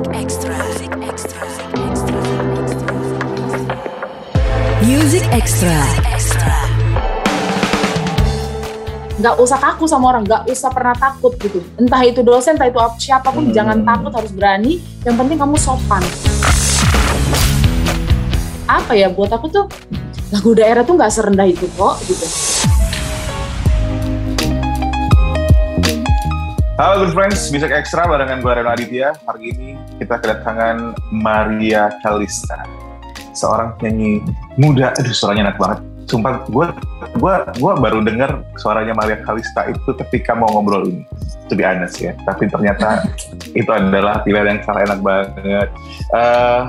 Music Extra. Music Extra. Music Extra. nggak usah kaku sama orang, nggak usah pernah takut gitu. Entah itu dosen, entah itu siapa pun, Hmm. jangan takut, harus berani. Yang penting kamu sopan. Apa ya buat aku tuh lagu daerah tuh nggak serendah itu kok gitu. Halo good friends, Music Extra barengan gue Reno Aditya. Hari ini kita kedatangan Maria Kalista, seorang penyanyi muda. Aduh, suaranya enak banget. Sumpah, gue gua, gua baru dengar suaranya Maria Kalista itu ketika mau ngobrol ini. To be honest ya. Tapi ternyata itu adalah pilihan yang sangat enak banget. Eh,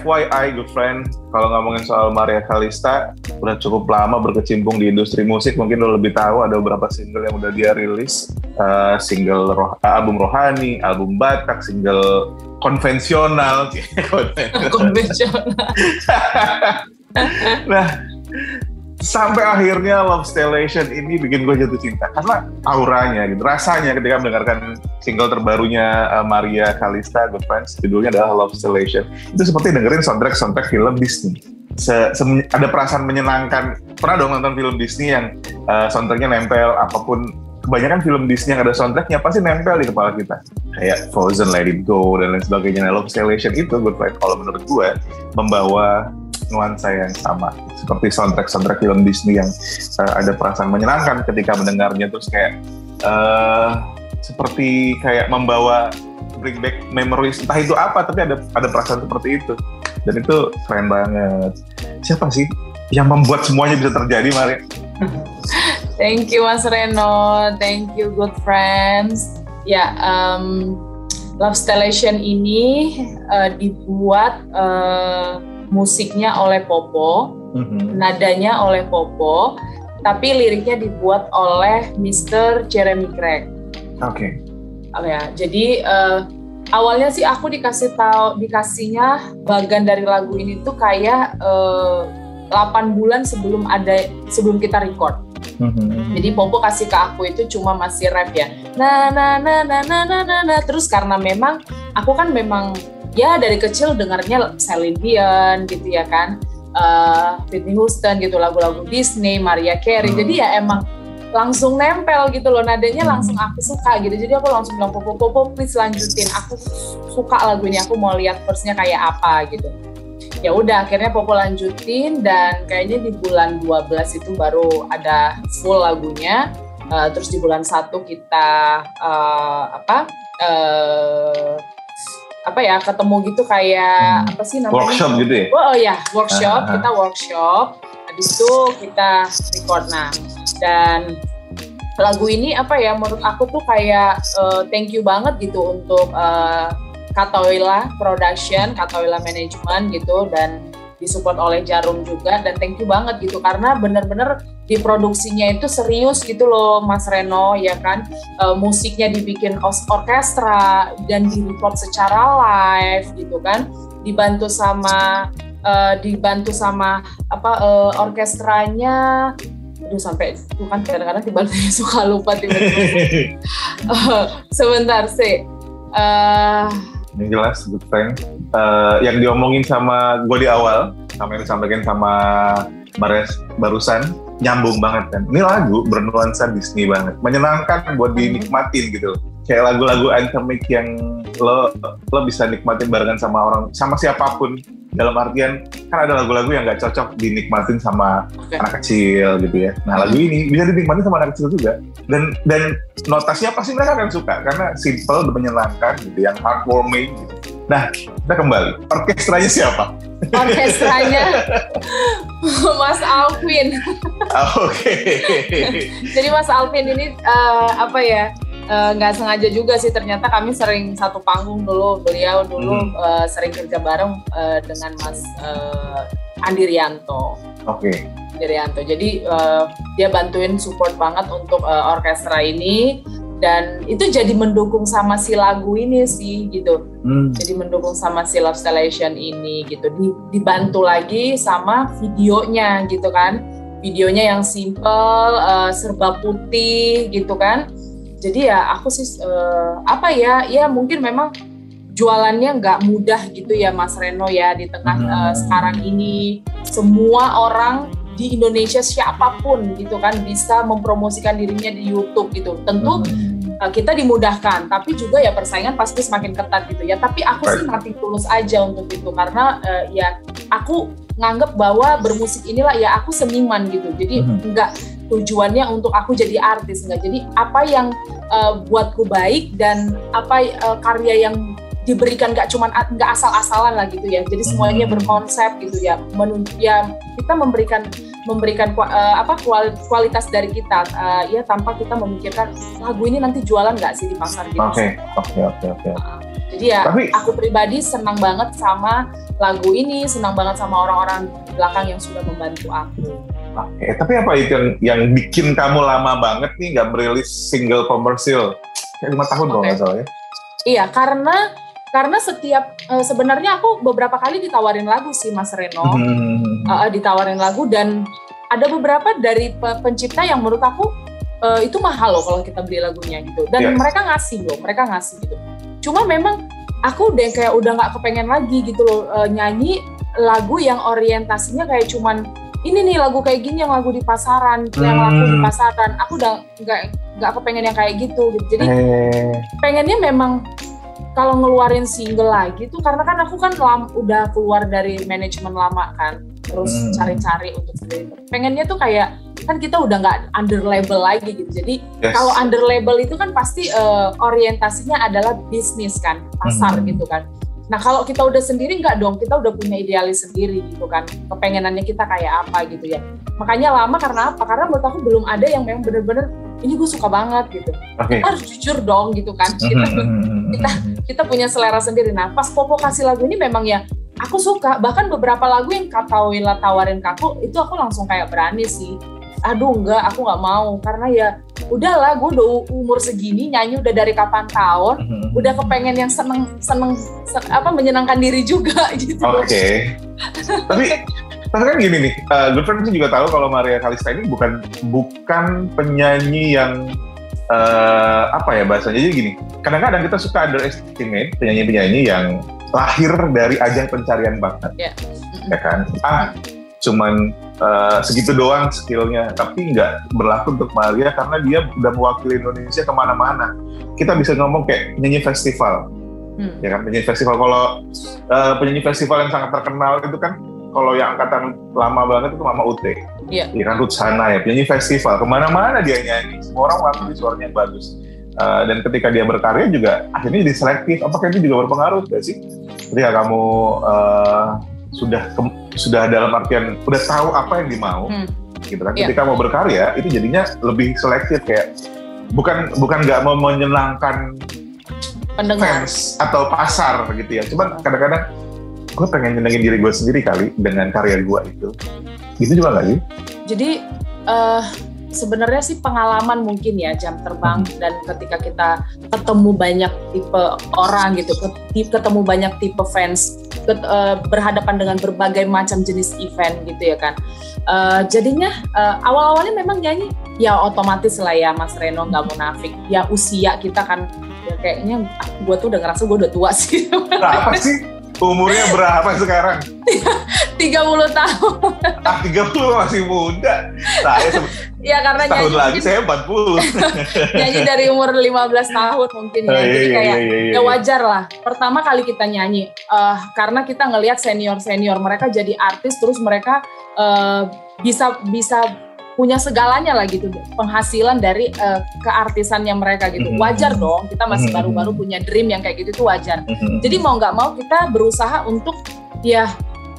FYI good friend, kalau ngomongin soal Maria Kalista, udah cukup lama berkecimpung di industri musik. Mungkin lo lebih tahu ada beberapa single yang udah dia rilis. Eh, single roh, eh, album Rohani, album Batak, single konvensional. Konvensional. nah, sampai akhirnya Love Stellation ini bikin gue jatuh cinta karena auranya gitu, rasanya ketika mendengarkan single terbarunya uh, Maria Kalista, Good Friends, judulnya adalah Love Stellation. Itu seperti dengerin soundtrack soundtrack film Disney. Se, se- ada perasaan menyenangkan. Pernah dong nonton film Disney yang uh, soundtracknya nempel apa pun. Kebanyakan film Disney yang ada soundtracknya pasti nempel di kepala kita. Kayak Frozen, Let It Go, dan lain sebagainya. Nah, Love Stellation itu, Good Friends, kalau menurut gue, membawa nuansa yang sama. Seperti soundtrack soundtrack film Disney yang uh, ada perasaan menyenangkan ketika mendengarnya. Terus kayak uh, seperti kayak membawa bring back memories. Entah itu apa tapi ada ada perasaan seperti itu. Dan itu keren banget. Siapa sih yang membuat semuanya bisa terjadi Mari? Thank you Mas Reno, thank you good friends. Ya, um, Love Stellation ini uh, dibuat uh, musiknya oleh Popo, nadanya oleh Popo, tapi liriknya dibuat oleh Mr. Jeremy Craig. oke Apa ya? Jadi uh, awalnya sih aku dikasih tahu dikasihnya bagian dari lagu ini tuh kayak uh, 8 bulan sebelum ada sebelum kita record. Jadi Popo kasih ke aku itu cuma masih rap ya. Nah, nah, nah, nah, nah, nah, nah, nah. Terus karena memang aku kan memang ya dari kecil dengarnya Celine Dion gitu ya kan. Eh, Whitney Houston gitu lagu-lagu Disney, Mariah Carey. Hmm. Jadi ya emang langsung nempel gitu loh nadanya langsung aku suka gitu. Jadi aku langsung bilang Popo, Popo please lanjutin. Aku suka lagu ini. Aku mau lihat verse-nya kayak apa gitu ya udah akhirnya Popo lanjutin dan kayaknya di bulan 12 itu baru ada full lagunya Uh, terus di bulan satu kita uh, apa uh, apa ya ketemu gitu kayak Hmm. apa sih namanya workshop gitu ya Oh, oh ya, workshop. Ah. Kita workshop. Habis itu kita record. Nah, dan lagu ini apa ya menurut aku tuh kayak eh, thank you banget gitu untuk eh, Katoila Production, Katoila Management gitu dan disupport oleh Jarum juga dan thank you banget gitu karena bener-bener di produksinya itu serius gitu loh Mas Reno ya kan? Eh, musiknya dibikin orkestra dan di-record secara live gitu kan? Dibantu sama eh, dibantu sama apa eh, orkestranya. Aduh sampai itu kan kadang-kadang tiba-tiba suka lupa tiba-tiba. Eh, sebentar sih. Eh, yang jelas good friend Eh, yang diomongin sama gue di awal sama yang disampaikan sama Mares barusan nyambung banget kan. Ini lagu bernuansa Disney banget. Menyenangkan buat dinikmatin gitu. Kayak lagu-lagu anthemic yang lo lo bisa nikmatin barengan sama orang sama siapa pun. Dalam artian kan ada lagu-lagu yang nggak cocok dinikmatin sama Oke. anak kecil gitu ya. Nah lagu ini bisa dinikmatin sama anak kecil juga. Dan dan notasinya pasti mereka akan suka? Karena simple menyenangkan gitu yang heartwarming gitu. Nah, kita kembali. Orkestranya siapa? orkestranya Mas Alvin Oke. jadi Mas Alvin ini eh, apa ya eh, nggak sengaja juga sih ternyata kami sering satu panggung dulu beliau dulu Hmm. eh, sering kerja bareng eh, dengan Mas eh, Andi Rianto Oke. Andi Rianto jadi eh, dia bantuin support banget untuk eh, orkestra ini dan itu jadi mendukung sama si lagu ini sih gitu. Hmm. jadi mendukung sama si Love Stellation ini gitu. Di- dibantu lagi sama videonya gitu kan. Videonya yang simple eh, serba putih gitu kan. Jadi ya aku sih eh, apa ya ya mungkin memang jualannya nggak mudah gitu ya Mas Reno ya di tengah Hmm. uh, sekarang ini. Semua orang di Indonesia siapa pun gitu kan bisa mempromosikan dirinya di YouTube gitu. Tentu Hmm. uh, kita dimudahkan, tapi juga ya persaingan pasti semakin ketat gitu ya. Tapi aku sih mati tulus aja untuk itu karena uh, ya aku nganggep bahwa bermusik inilah ya aku seniman gitu. Jadi Mhm. enggak tujuannya untuk aku jadi artis enggak. Jadi apa yang uh, buatku baik dan apa uh, karya yang diberikan nggak cuma nggak asal-asalan lah gitu ya. Jadi semuanya Hmm. berkonsep gitu ya. Menun ya kita memberikan memberikan uh, apa kual- kualitas dari kita uh, ya tanpa kita memikirkan lagu ini nanti jualan nggak sih di pasar gitu. Oke, oke, oke, oke. Jadi ya Tapi- aku pribadi senang banget sama lagu ini, senang banget sama orang-orang belakang yang sudah membantu aku. Oke, tapi apa itu yang, yang bikin kamu lama banget nih nggak merilis single komersil? Kayak lima tahun kalau Oke. nggak salah ya. Iya, karena karena setiap eh, sebenarnya aku beberapa kali ditawarin lagu sih Mas Reno, Hmm. Eh, ditawarin lagu dan ada beberapa dari pe- pencipta yang menurut aku eh, itu mahal loh kalau kita beli lagunya gitu. Dan Iya. mereka ngasih loh, mereka ngasih gitu. Cuma memang aku udah kayak udah nggak kepengen lagi gitu loh eh, nyanyi lagu yang orientasinya kayak cuman ini nih lagu kayak gini yang lagu di pasaran, yang lagu di Hmm. pasaran. Aku udah nggak nggak kepengen yang kayak gitu. gitu. Jadi Eh, pengennya memang kalau ngeluarin single lagi tuh karena kan aku kan lam, udah keluar dari manajemen lama kan terus Hmm. cari-cari untuk sendiri pengennya tuh kayak kan kita udah nggak under label lagi gitu jadi yes. kalau under label itu kan pasti eh, orientasinya adalah bisnis kan pasar Hmm. gitu kan nah kalau kita udah sendiri nggak dong kita udah punya idealis sendiri gitu kan kepengenannya kita kayak apa gitu ya makanya lama karena apa karena menurut aku belum ada yang memang bener-bener ini gue suka banget gitu Oke. Kita harus jujur dong gitu kan kita Hmm. kita kita punya selera sendiri. Nah, pas Popo kasih lagu ini memang ya aku suka. Bahkan beberapa lagu yang Kata Wila tawarin ke aku, itu aku langsung kayak berani sih. Aduh enggak, aku nggak mau karena ya udahlah, gue udah umur segini nyanyi udah dari kapan tahun, Hmm. udah kepengen yang seneng seneng se- apa menyenangkan diri juga gitu. Oke. Tapi tapi kan gini nih, uh, good friend juga tahu kalau Maria Kalista ini bukan bukan penyanyi yang eh, apa ya bahasanya jadi gini. Kadang-kadang kita suka underestimate penyanyi-penyanyi yang lahir dari ajang pencarian bakat, Ya. ya kan? Ah, cuman eh, segitu doang skillnya, tapi nggak berlaku untuk Maria karena dia udah mewakili Indonesia ke mana-mana. Kita bisa ngomong kayak penyanyi festival, Hmm. ya kan penyanyi festival kalau eh, penyanyi festival yang sangat terkenal itu kan kalau yang angkatan lama banget itu Mama Ute Iya. ya kan Ruth Sana ya penyanyi festival ke mana-mana dia nyanyi semua orang mengakui suaranya bagus Eh, dan ketika dia berkarya juga akhirnya jadi selektif apakah itu juga berpengaruh gak sih ketika kamu eh, sudah ke- sudah dalam artian udah tahu apa yang dimau Hmm. gitu kan Iya. ketika mau berkarya itu jadinya lebih selektif kayak bukan bukan nggak mau menyenangkan Pendengar. fans atau pasar gitu ya. Cuman kadang-kadang gue pengen nyenengin diri gue sendiri kali dengan karya gue itu. Gitu juga nggak sih? Jadi eh sebenarnya sih pengalaman mungkin ya jam terbang Hmm. dan ketika kita ketemu banyak tipe orang gitu, ket- ketemu banyak tipe fans, ket- eh, berhadapan dengan berbagai macam jenis event gitu ya kan. Eh, jadinya eh, awal-awalnya memang nyanyi ya otomatis lah ya Mas Reno nggak munafik. Ya usia kita kan ya kayaknya gue tuh udah ngerasa gue udah tua sih. Berapa sih? Umurnya berapa sekarang? 30 tahun. Ah, 30 masih muda. Saya se- Ya karena nyanyi lagi mungkin saya 40. nyanyi dari umur 15 tahun mungkin ya. Oh, iya, Jadi iya, kayak iya, iya, ya iya. wajar lah. Pertama kali kita nyanyi, eh, karena kita ngelihat senior senior mereka jadi artis, terus mereka eh, bisa bisa punya segalanya lah gitu, penghasilan dari eh, keartisannya mereka gitu. Mhm. Wajar dong, kita masih Mhm. baru-baru punya dream yang kayak gitu itu wajar. Mhm. Jadi mau nggak mau kita berusaha untuk ya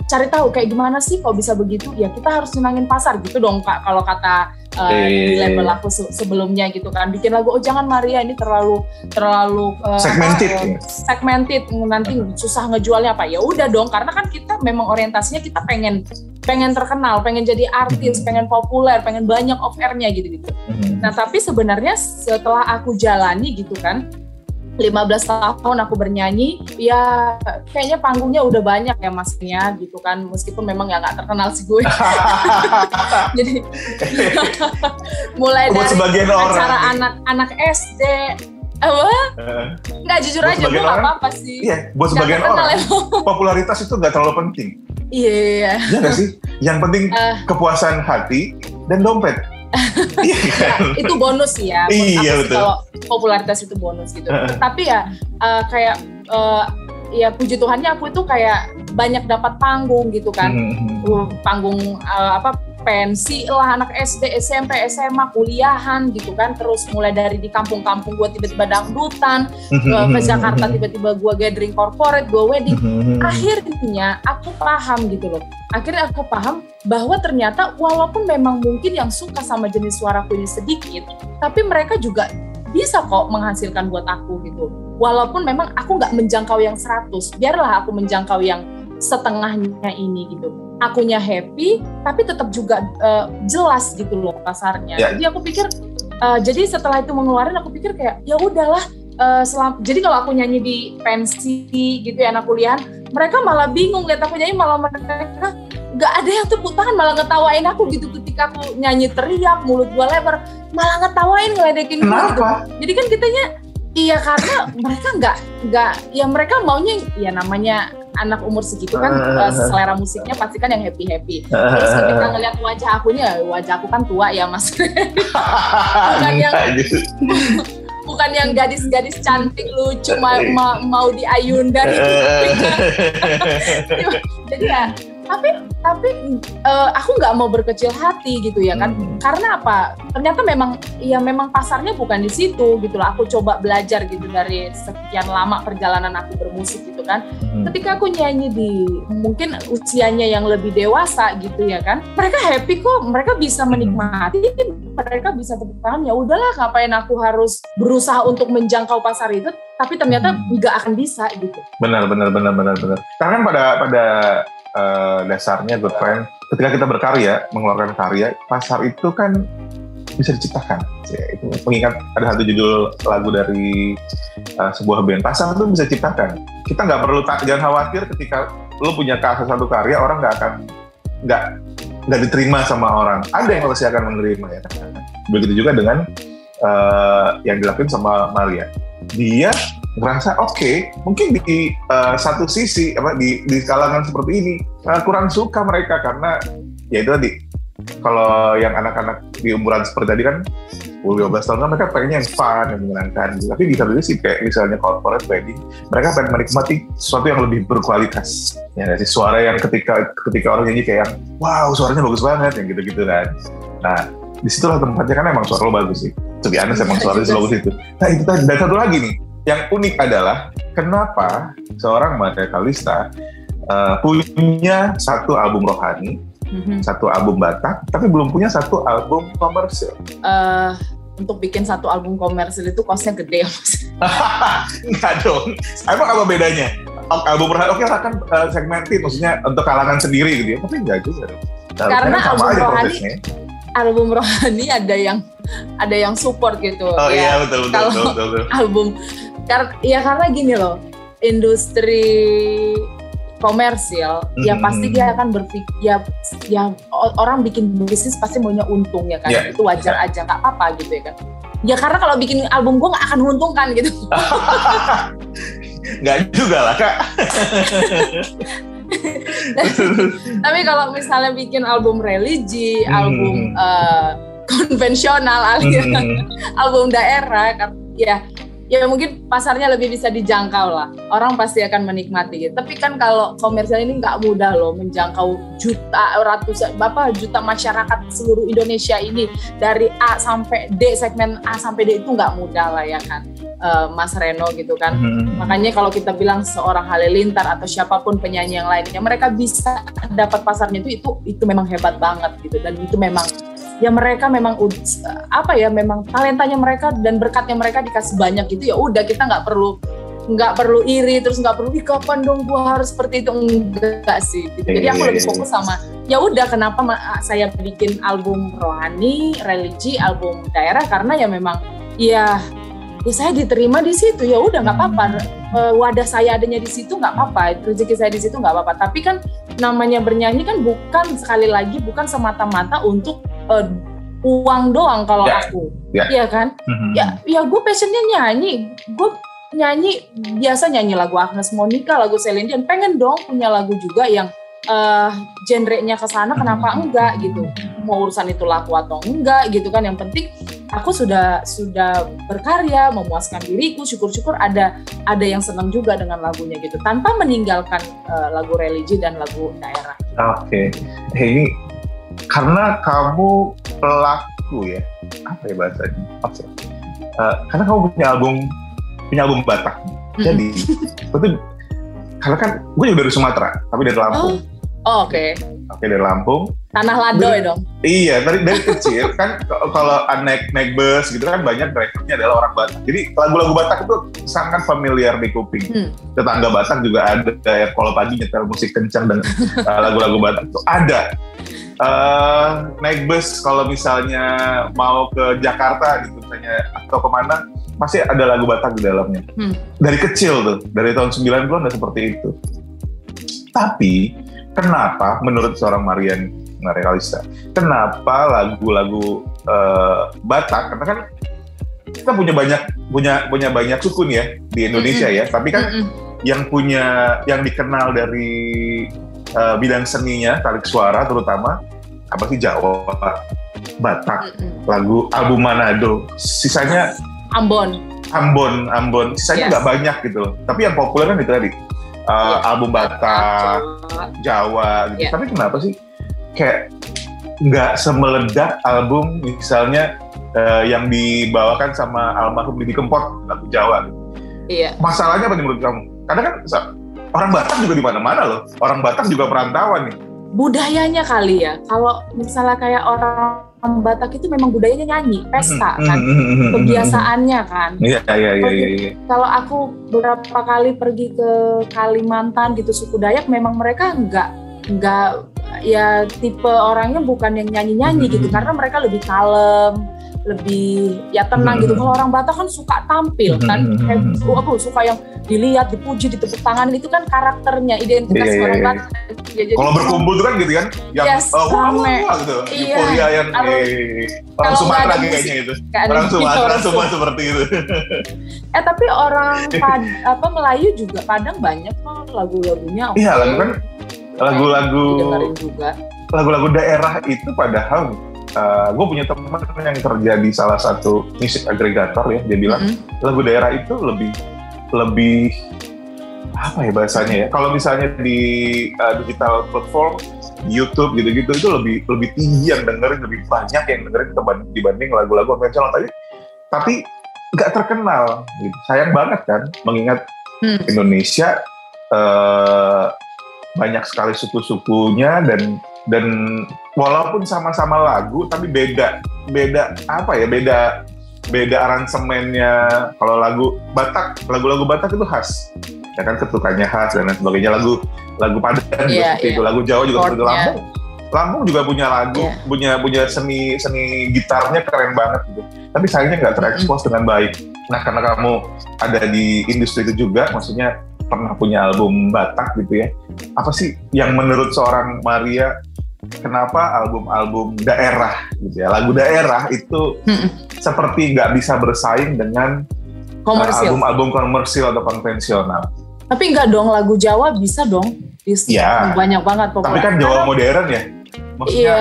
cari tahu kayak gimana sih kok bisa begitu ya kita harus nyenangin pasar gitu dong kak kalau kata uh, di iya, label aku se- sebelumnya gitu kan bikin lagu oh jangan Maria ini terlalu terlalu uh, Segmented, apa, uh, segmented nanti susah ngejualnya apa ya udah dong karena kan kita memang orientasinya kita pengen pengen terkenal pengen jadi artis Mhm. pengen populer pengen banyak off airnya gitu gitu Mhm. Nah, tapi sebenarnya setelah aku jalani gitu kan, 15 tahun aku bernyanyi, ya kayaknya panggungnya udah banyak ya masnya gitu kan, meskipun memang ya nggak terkenal sih gue. Jadi mulai Buat dari sebagian acara orang. anak-anak SD, apa Eh, nggak jujur aja gue nggak apa-apa sih iya, buat sebagian orang ya. popularitas itu nggak terlalu penting. Iya iya Iya nggak sih? Yang penting Eh. kepuasan hati dan dompet. Iya kan? itu bonus sih ya. Iya, betul. Kalau popularitas itu bonus gitu. Heeh. Tapi ya eh, kayak eh, ya puji Tuhannya aku itu kayak banyak dapat panggung gitu kan. Hmm. Uh, panggung eh, apa pensi lah anak SD, SMP, SMA, kuliahan gitu kan. Terus mulai dari di kampung-kampung gue tiba-tiba dangdutan, ke, ke Jakarta tiba-tiba gue gathering corporate, gue wedding. Akhirnya aku paham gitu loh. Akhirnya aku paham bahwa ternyata walaupun memang mungkin yang suka sama jenis suaraku ini sedikit, tapi mereka juga bisa kok menghasilkan buat aku gitu. Walaupun memang aku nggak menjangkau yang 100, biarlah aku menjangkau yang setengahnya ini gitu. Akunya happy, tapi tetap juga eh, jelas gitu loh pasarnya. Ya. Jadi aku pikir, eh, jadi setelah itu mengeluarin aku pikir kayak ya udahlah. eh, selam- jadi kalau aku nyanyi di pensi gitu ya anak kuliahan, mereka malah bingung lihat aku nyanyi malah mereka nggak ada yang tepuk tangan malah ngetawain aku gitu ketika aku nyanyi teriak mulut gua lebar malah ngetawain ngeledekin gua gitu Kenapa? jadi kan kitanya iya karena mereka nggak nggak ya mereka maunya ya namanya anak umur segitu kan eh, selera musiknya pasti kan yang happy happy terus ketika ngeliat wajah aku nih wajah aku kan tua ya mas. Bukan yang- bukan yang gadis-gadis cantik lucu ma- ma- mau diayunda. Gitu jadi ya tapi tapi eh, aku nggak mau berkecil hati gitu ya kan. Hmm. karena apa? Ternyata memang ya memang pasarnya bukan di situ gitu loh. Aku coba belajar gitu dari sekian lama perjalanan aku bermusik gitu kan. Ketika aku nyanyi di mungkin usianya yang lebih dewasa gitu ya kan mereka happy kok. Mereka bisa menikmati mereka bisa tepuk tangan. Ya udahlah ngapain aku harus berusaha untuk menjangkau pasar itu? Tapi ternyata nggak akan bisa gitu. Benar benar benar benar benar. Karena kan pada pada eh, dasarnya good friend. Ketika kita berkarya mengeluarkan karya pasar itu kan bisa diciptakan. Ya, itu mengingat ada satu judul lagu dari eh, sebuah band. Pasar itu bisa diciptakan. Kita nggak perlu tak jangan khawatir ketika lo punya karya satu karya orang nggak akan nggak nggak diterima sama orang. Ada yang pasti akan menerima ya begitu juga dengan eh, yang dilakukan sama Maria dia ngerasa oke mungkin di uh, satu sisi apa di di kalangan seperti ini uh, kurang suka mereka karena ya itu tadi kalau yang anak-anak di umuran seperti tadi kan 10 12 tahun kan mereka pengennya yang fun yang menyenangkan. Tapi di satu sisi kayak misalnya corporate wedding mereka pengen menikmati sesuatu yang lebih berkualitas. Ya sih? Suara yang ketika ketika orang nyanyi kayak wow suaranya bagus banget yang gitu-gitu kan. Nah di situlah tempatnya kan emang suara lo bagus sih. Lebih aneh emang suaranya Juga sebagus itu. Nah itu tadi dan satu lagi nih yang unik adalah kenapa seorang Maria Kalista uh, punya satu album rohani, satu album Batak, tapi belum punya satu album komersil. Eh, untuk bikin satu album komersil itu costnya gede ya mas Enggak dong. Emang apa bedanya? Oh, Album rohani, oke lah kan uh, segmented, maksudnya untuk kalangan sendiri gitu ya. Tapi enggak juga dong. Karena album aja rohani- prosesnya. album rohani ada yang ada yang support gitu Oh ya iya betul betul, kalau- betul betul betul. album karena ya karena gini loh industri komersil ya Hmm. pasti dia akan berpikir ya ya orang bikin bisnis pasti maunya untung ya kan Ya, itu wajar aja nggak apa-apa gitu ya kan ya karena kalau bikin album gue nggak akan menguntungkan gitu Enggak juga lah kak. tapi kalau misalnya bikin album religi Hmm. album eh, konvensional alias Hmm. album daerah kan ya ya mungkin pasarnya lebih bisa dijangkau lah. Orang pasti akan menikmati gitu. Tapi kan kalau komersial ini nggak mudah loh menjangkau juta ratusan berapa juta masyarakat seluruh Indonesia ini. Dari A sampai D segmen A sampai D itu nggak mudah lah ya kan Eh, Mas Reno gitu kan. Hmm. Makanya kalau kita bilang seorang Halilintar atau siapa pun penyanyi yang lainnya, mereka bisa dapat pasarnya itu itu itu memang hebat banget gitu. Dan itu memang ya mereka memang apa ya memang talentanya mereka dan berkatnya mereka dikasih banyak gitu ya udah kita nggak perlu nggak perlu iri terus nggak perlu ih kapan dong gua harus seperti itu? Enggak sih gitu. jadi aku Iya, lebih iya, fokus sama ya udah kenapa saya bikin album rohani religi album daerah? Karena ya memang ya ya saya diterima di situ ya udah nggak apa-apa. Eh, wadah saya adanya di situ nggak apa-apa rezeki saya di situ nggak apa-apa. Tapi kan namanya bernyanyi kan bukan sekali lagi bukan semata-mata untuk eh, uang doang kalau Ya. aku. Ya. Iya kan? Mhm. Ya, ya gue passionnya nyanyi. Gue nyanyi biasa nyanyi lagu Agnes Monica, lagu Celine Dion. Pengen dong punya lagu juga yang eh genre-nya ke sana. Kenapa enggak gitu? Mau urusan itu laku atau enggak gitu kan? Yang penting aku sudah sudah berkarya, memuaskan diriku. Syukur-syukur ada ada yang senang juga dengan lagunya gitu. Tanpa meninggalkan eh, lagu religi dan lagu daerah. Oke, Eh, ini karena kamu pelaku ya, apa ya bahasanya? Apa sih? Eh, karena kamu punya album punya album Batak, jadi itu karena kan gue juga dari Sumatera, tapi dari Lampung. Oh, oke. Oke dari Lampung. Tanah Ladoy dong. Iya, dari dari kecil kan kalau naik naik bus gitu kan banyak drivernya adalah orang Batak. Jadi lagu-lagu Batak itu sangat familiar di kuping. Hmm. Tetangga Batak juga ada ya kalau pagi nyetel musik kencang dan uh, lagu-lagu Batak itu ada. Eh, naik bus kalau misalnya mau ke Jakarta gitu misalnya atau ke mana pasti ada lagu Batak di dalamnya. Hmm. Dari kecil tuh, dari tahun 90-an udah seperti itu. Tapi kenapa menurut seorang Marian Maria Kalista, kenapa lagu-lagu eh, Batak karena kan kita punya banyak punya punya banyak suku nih ya di Indonesia ya, tapi kan Mm-mm. yang punya yang dikenal dari eh, bidang seninya tarik suara terutama apa sih Jawa, Batak, lagu album Manado, sisanya Ambon. Ambon, Ambon, sisanya Yes. nggak banyak gitu loh. Tapi yang populer kan itu tadi Eh, Iya. album Batak, Jawa. Jawa gitu. Iya. Tapi kenapa sih kayak nggak semeledak album misalnya eh, yang dibawakan sama almarhum Didi Kempot lagu Jawa? Gitu. Iya. Masalahnya apa nih menurut kamu? Karena kan orang Batak juga di mana-mana loh. Orang Batak juga perantauan nih. budayanya kali ya. Kalau misalnya kayak orang Batak itu memang budayanya nyanyi, pesta kan, kebiasaannya kan. Iya iya iya iya. iya. Kalau aku beberapa kali pergi ke Kalimantan gitu suku Dayak, memang mereka nggak nggak ya tipe orangnya bukan yang nyanyi-nyanyi gitu, Mhm. karena mereka lebih kalem, lebih ya tenang gitu. Mhm. Kalau orang Batak kan suka tampil kan, Mhm. kayak oh, apa suka yang dilihat, dipuji, ditepuk tangan itu kan karakternya, identitas Iya, iya, orang iya. Batak. Ya, jadi Kalau berkumpul tuh kan gitu kan, yang Yes, oh, wah, wah, wah, gitu, Iya. euforia yang Kalau- eh, orang Sumatera kayaknya itu. Orang Sumatera semua seperti itu. Eh tapi orang Pad- apa Melayu juga Padang banyak kok lagu-lagunya. Iya, lagu kan lagu-lagu lagu-lagu daerah itu padahal gue punya teman yang kerja di salah satu musik agregator ya dia bilang Mm-mm. lagu daerah itu lebih lebih apa ya bahasanya ya kalau misalnya di uh, digital platform YouTube gitu-gitu itu lebih lebih tinggi yang dengerin lebih banyak yang dengerin dibanding lagu-lagu konvensional tadi tapi nggak terkenal gitu. sayang banget kan mengingat Hmm. Indonesia eh, banyak sekali suku-sukunya dan dan walaupun sama-sama lagu tapi beda beda apa ya beda beda aransemennya kalau lagu Batak. Lagu-lagu Batak itu khas ya kan ketukannya khas dan lain sebagainya. Lagu lagu Padang juga Iya, seperti iya. itu lagu Jawa juga seperti itu. Lampung Lampung juga punya lagu Iya. punya punya seni seni gitarnya keren banget gitu. Tapi sayangnya nggak terekspos dengan baik. Nah karena kamu ada di industri itu juga maksudnya pernah punya album Batak gitu ya. Apa sih yang menurut seorang Maria kenapa album-album daerah gitu ya lagu daerah itu Mm-mm. seperti nggak bisa bersaing dengan uh, Komersil. album-album komersil atau konvensional Tapi enggak dong lagu Jawa bisa dong. Dis- Iya. Banyak banget tapi populer. kan Jawa modern ya maksudnya Iya.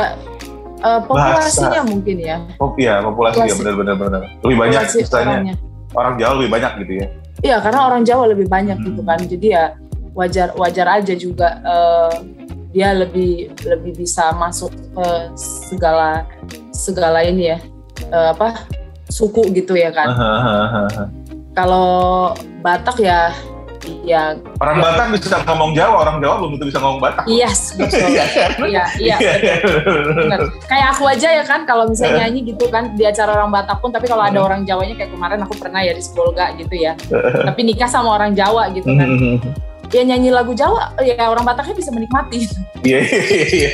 eh, populasinya mungkin ya. pop ya populasi ya Populasi. benar-benar benar lebih banyak orangnya. orang Jawa lebih banyak gitu ya Iya, karena orang Jawa lebih banyak Hmm. gitu kan. Jadi ya wajar wajar aja juga eh, dia lebih lebih bisa masuk ke segala segala ini ya. eh, apa? suku gitu ya kan. Kalau Batak ya ya orang Batak bisa ngomong Jawa orang Jawa belum tentu bisa ngomong Batak yes betul. Iya kan? Iya, iya, benar. Kayak aku aja ya kan kalau misalnya nyanyi gitu kan di acara orang Batak pun tapi kalau ada orang Jawanya kayak kemarin aku pernah ya di Spolga gitu ya. tapi nikah sama orang Jawa gitu kan. Ya nyanyi lagu Jawa ya orang Bataknya bisa menikmati. Iya, iya, iya.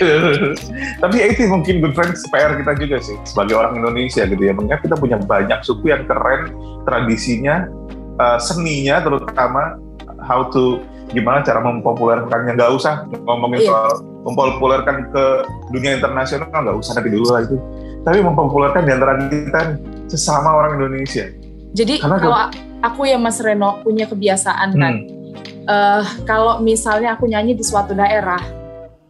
Tapi ya itu mungkin good friends PR kita juga sih sebagai orang Indonesia gitu ya. Mengingat kita punya banyak suku yang keren, tradisinya, eh, seninya terutama how to gimana cara mempopulerkannya. Nggak usah ngomongin Iya. soal mempopulerkan ke dunia internasional, nggak usah nanti dulu lah itu. tapi mempopulerkan di antara kita sesama orang Indonesia. Jadi Karena kalau aku ya Mas Reno punya kebiasaan kan, Hmm. eh, kalau misalnya aku nyanyi di suatu daerah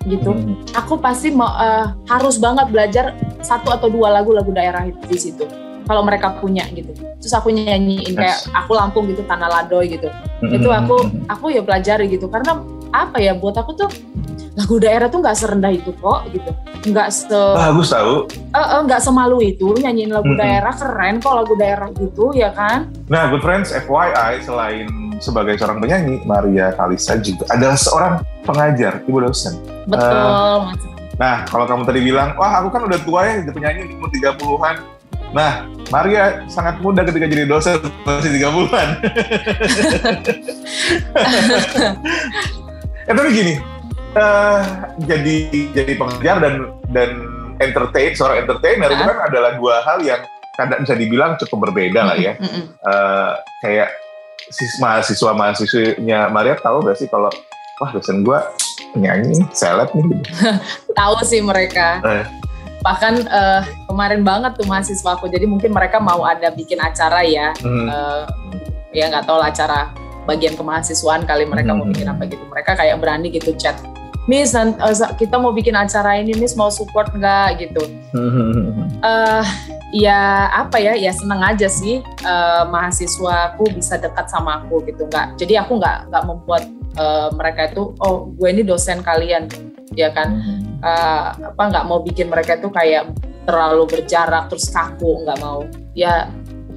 gitu, Hmm. aku pasti mau, eh, harus banget belajar satu atau dua lagu-lagu daerah itu di situ. Kalau mereka punya gitu, terus aku nyanyiin kayak Yes. aku Lampung gitu, Tanah Ladoy gitu. Hmm. Itu aku aku ya pelajari gitu karena apa ya buat aku tuh lagu daerah tuh nggak serendah itu kok gitu, nggak se bagus tahu. nggak semalu itu nyanyiin lagu Mm-mm. daerah keren kok lagu daerah gitu ya kan. Nah, good friends, FYI, selain sebagai seorang penyanyi, Maria Kalista juga adalah seorang pengajar, ibu dosen. Betul, Mas. Nah, kalau kamu tadi bilang, wah aku kan udah tua ya, jadi penyanyi umur 30-an. Nah, Maria sangat muda ketika jadi dosen, masih 30-an. ya tapi gini, eh, jadi jadi pengajar dan dan entertain, seorang entertainer itu kan adalah dua hal yang kadang bisa dibilang cukup berbeda lah ya. Eh, kayak mahasiswa mahasiswinya Maria tahu gak sih kalau wah dosen gue penyanyi seleb nih gitu. Tahu sih mereka. Eh. Bahkan eh, kemarin banget tuh mahasiswa aku. Jadi mungkin mereka mau ada bikin acara ya. Hmm. Eh, ya nggak tahu lah acara bagian kemahasiswaan kali mereka mau Hmm. bikin apa gitu. Mereka kayak berani gitu chat. Miss, eh, kita mau bikin acara ini, Miss mau support nggak gitu. eh ya apa ya ya seneng aja sih eh, mahasiswaku bisa dekat sama aku gitu. Nggak jadi aku nggak nggak membuat eh, mereka itu oh gue ini dosen kalian ya kan. Eh, apa nggak mau bikin mereka itu kayak terlalu berjarak terus kaku nggak mau. Ya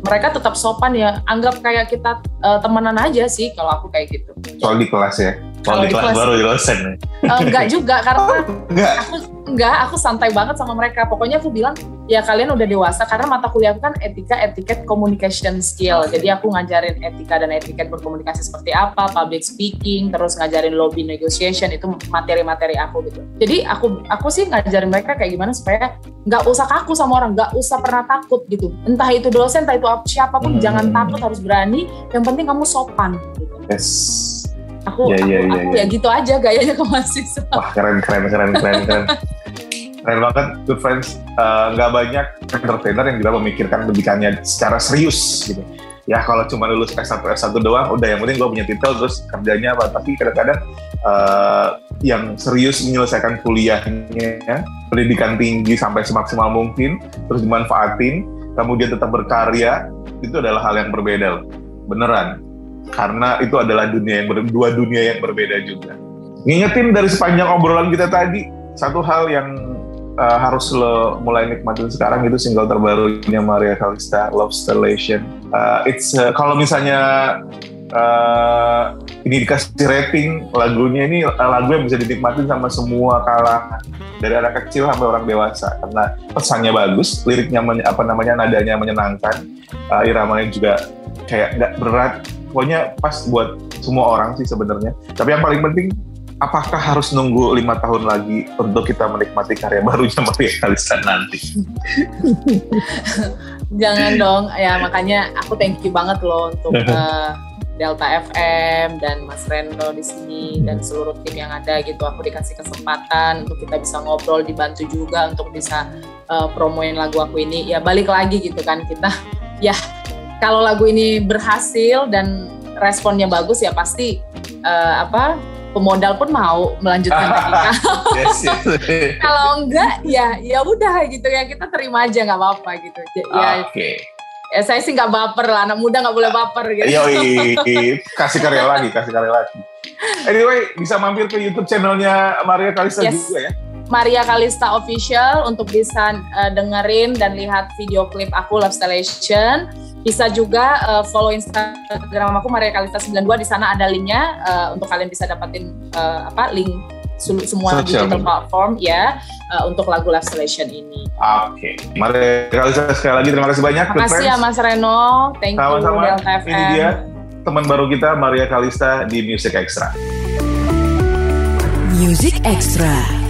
mereka tetap sopan ya. Anggap kayak kita eh, temenan aja sih kalau aku kayak gitu. Soal di kelas ya. Kalau di kelas baru di dosen. ya. Eh, enggak juga karena Enggak. aku enggak aku santai banget sama mereka pokoknya aku bilang ya kalian udah dewasa karena mata kuliah aku kan etika etiket communication skill jadi aku ngajarin etika dan etiket berkomunikasi seperti apa public speaking terus ngajarin lobby negotiation itu materi-materi aku gitu jadi aku aku sih ngajarin mereka kayak gimana supaya nggak usah kaku sama orang nggak usah pernah takut gitu entah itu dosen entah itu ap- siapa pun Hmm. jangan takut harus berani yang penting kamu sopan gitu. Yes. Aku Iya, aku, iya, aku iya. ya gitu aja gayanya ke mahasiswa Wah keren keren keren keren keren. keren banget good friends. Eh, Nggak banyak entertainer yang juga memikirkan pendidikannya secara serius gitu. Ya kalau cuma lulus S1 S1 doang, udah yang penting gue punya titel terus kerjanya apa. Tapi kadang-kadang eh, yang serius menyelesaikan kuliahnya, pendidikan tinggi sampai semaksimal mungkin, terus dimanfaatin, kemudian tetap berkarya, itu adalah hal yang berbeda. Beneran. Karena itu adalah dunia yang ber- dua dunia yang berbeda juga. Ngingetin dari sepanjang obrolan kita tadi, satu hal yang uh, harus lo mulai nikmatin sekarang itu single terbarunya Maria Kalista, Love Stellation. Uh, it's uh, kalau misalnya uh, ini dikasih rating lagunya ini uh, lagu yang bisa dinikmatin sama semua kalangan dari anak kecil sampai orang dewasa karena pesannya bagus, liriknya apa namanya nadanya menyenangkan, uh, iramanya juga kayak nggak berat. Pokoknya pas buat semua orang sih sebenarnya. Tapi yang paling penting apakah harus nunggu lima tahun lagi untuk kita menikmati karya barunya Maria Kalista nanti? Jangan dong, ya makanya aku thank you banget loh untuk eh, Delta FM dan Mas Rendo di sini dan seluruh tim yang ada gitu. Aku dikasih kesempatan untuk kita bisa ngobrol, dibantu juga untuk bisa eh, promoin lagu aku ini. Ya balik lagi gitu kan kita. Ya kalau lagu ini berhasil dan responnya bagus ya pasti eh, apa pemodal pun mau melanjutkan lagi. yes, yes. kalau enggak ya ya udah gitu ya kita terima aja nggak apa-apa gitu. Ya, Oke. ya saya sih nggak baper lah anak muda nggak boleh baper gitu Yoi, kasih karya lagi, kasih karya lagi. Anyway, bisa mampir ke YouTube channelnya Maria Kalista Yes. juga ya. Maria Kalista Official untuk bisa uh, dengerin dan lihat video klip aku Love Stellation bisa juga uh, follow Instagram aku Maria Kalista 92 di sana ada linknya uh, untuk kalian bisa dapetin uh, apa link semua Social digital media. platform ya uh, untuk lagu Love Stellation ini. Oke, Maria Kalista sekali lagi terima kasih banyak. good Makasih ya. Mas Reno, thank you Sama-sama. Delta FM. Ini dia teman baru kita Maria Kalista di Music Extra. Music Extra.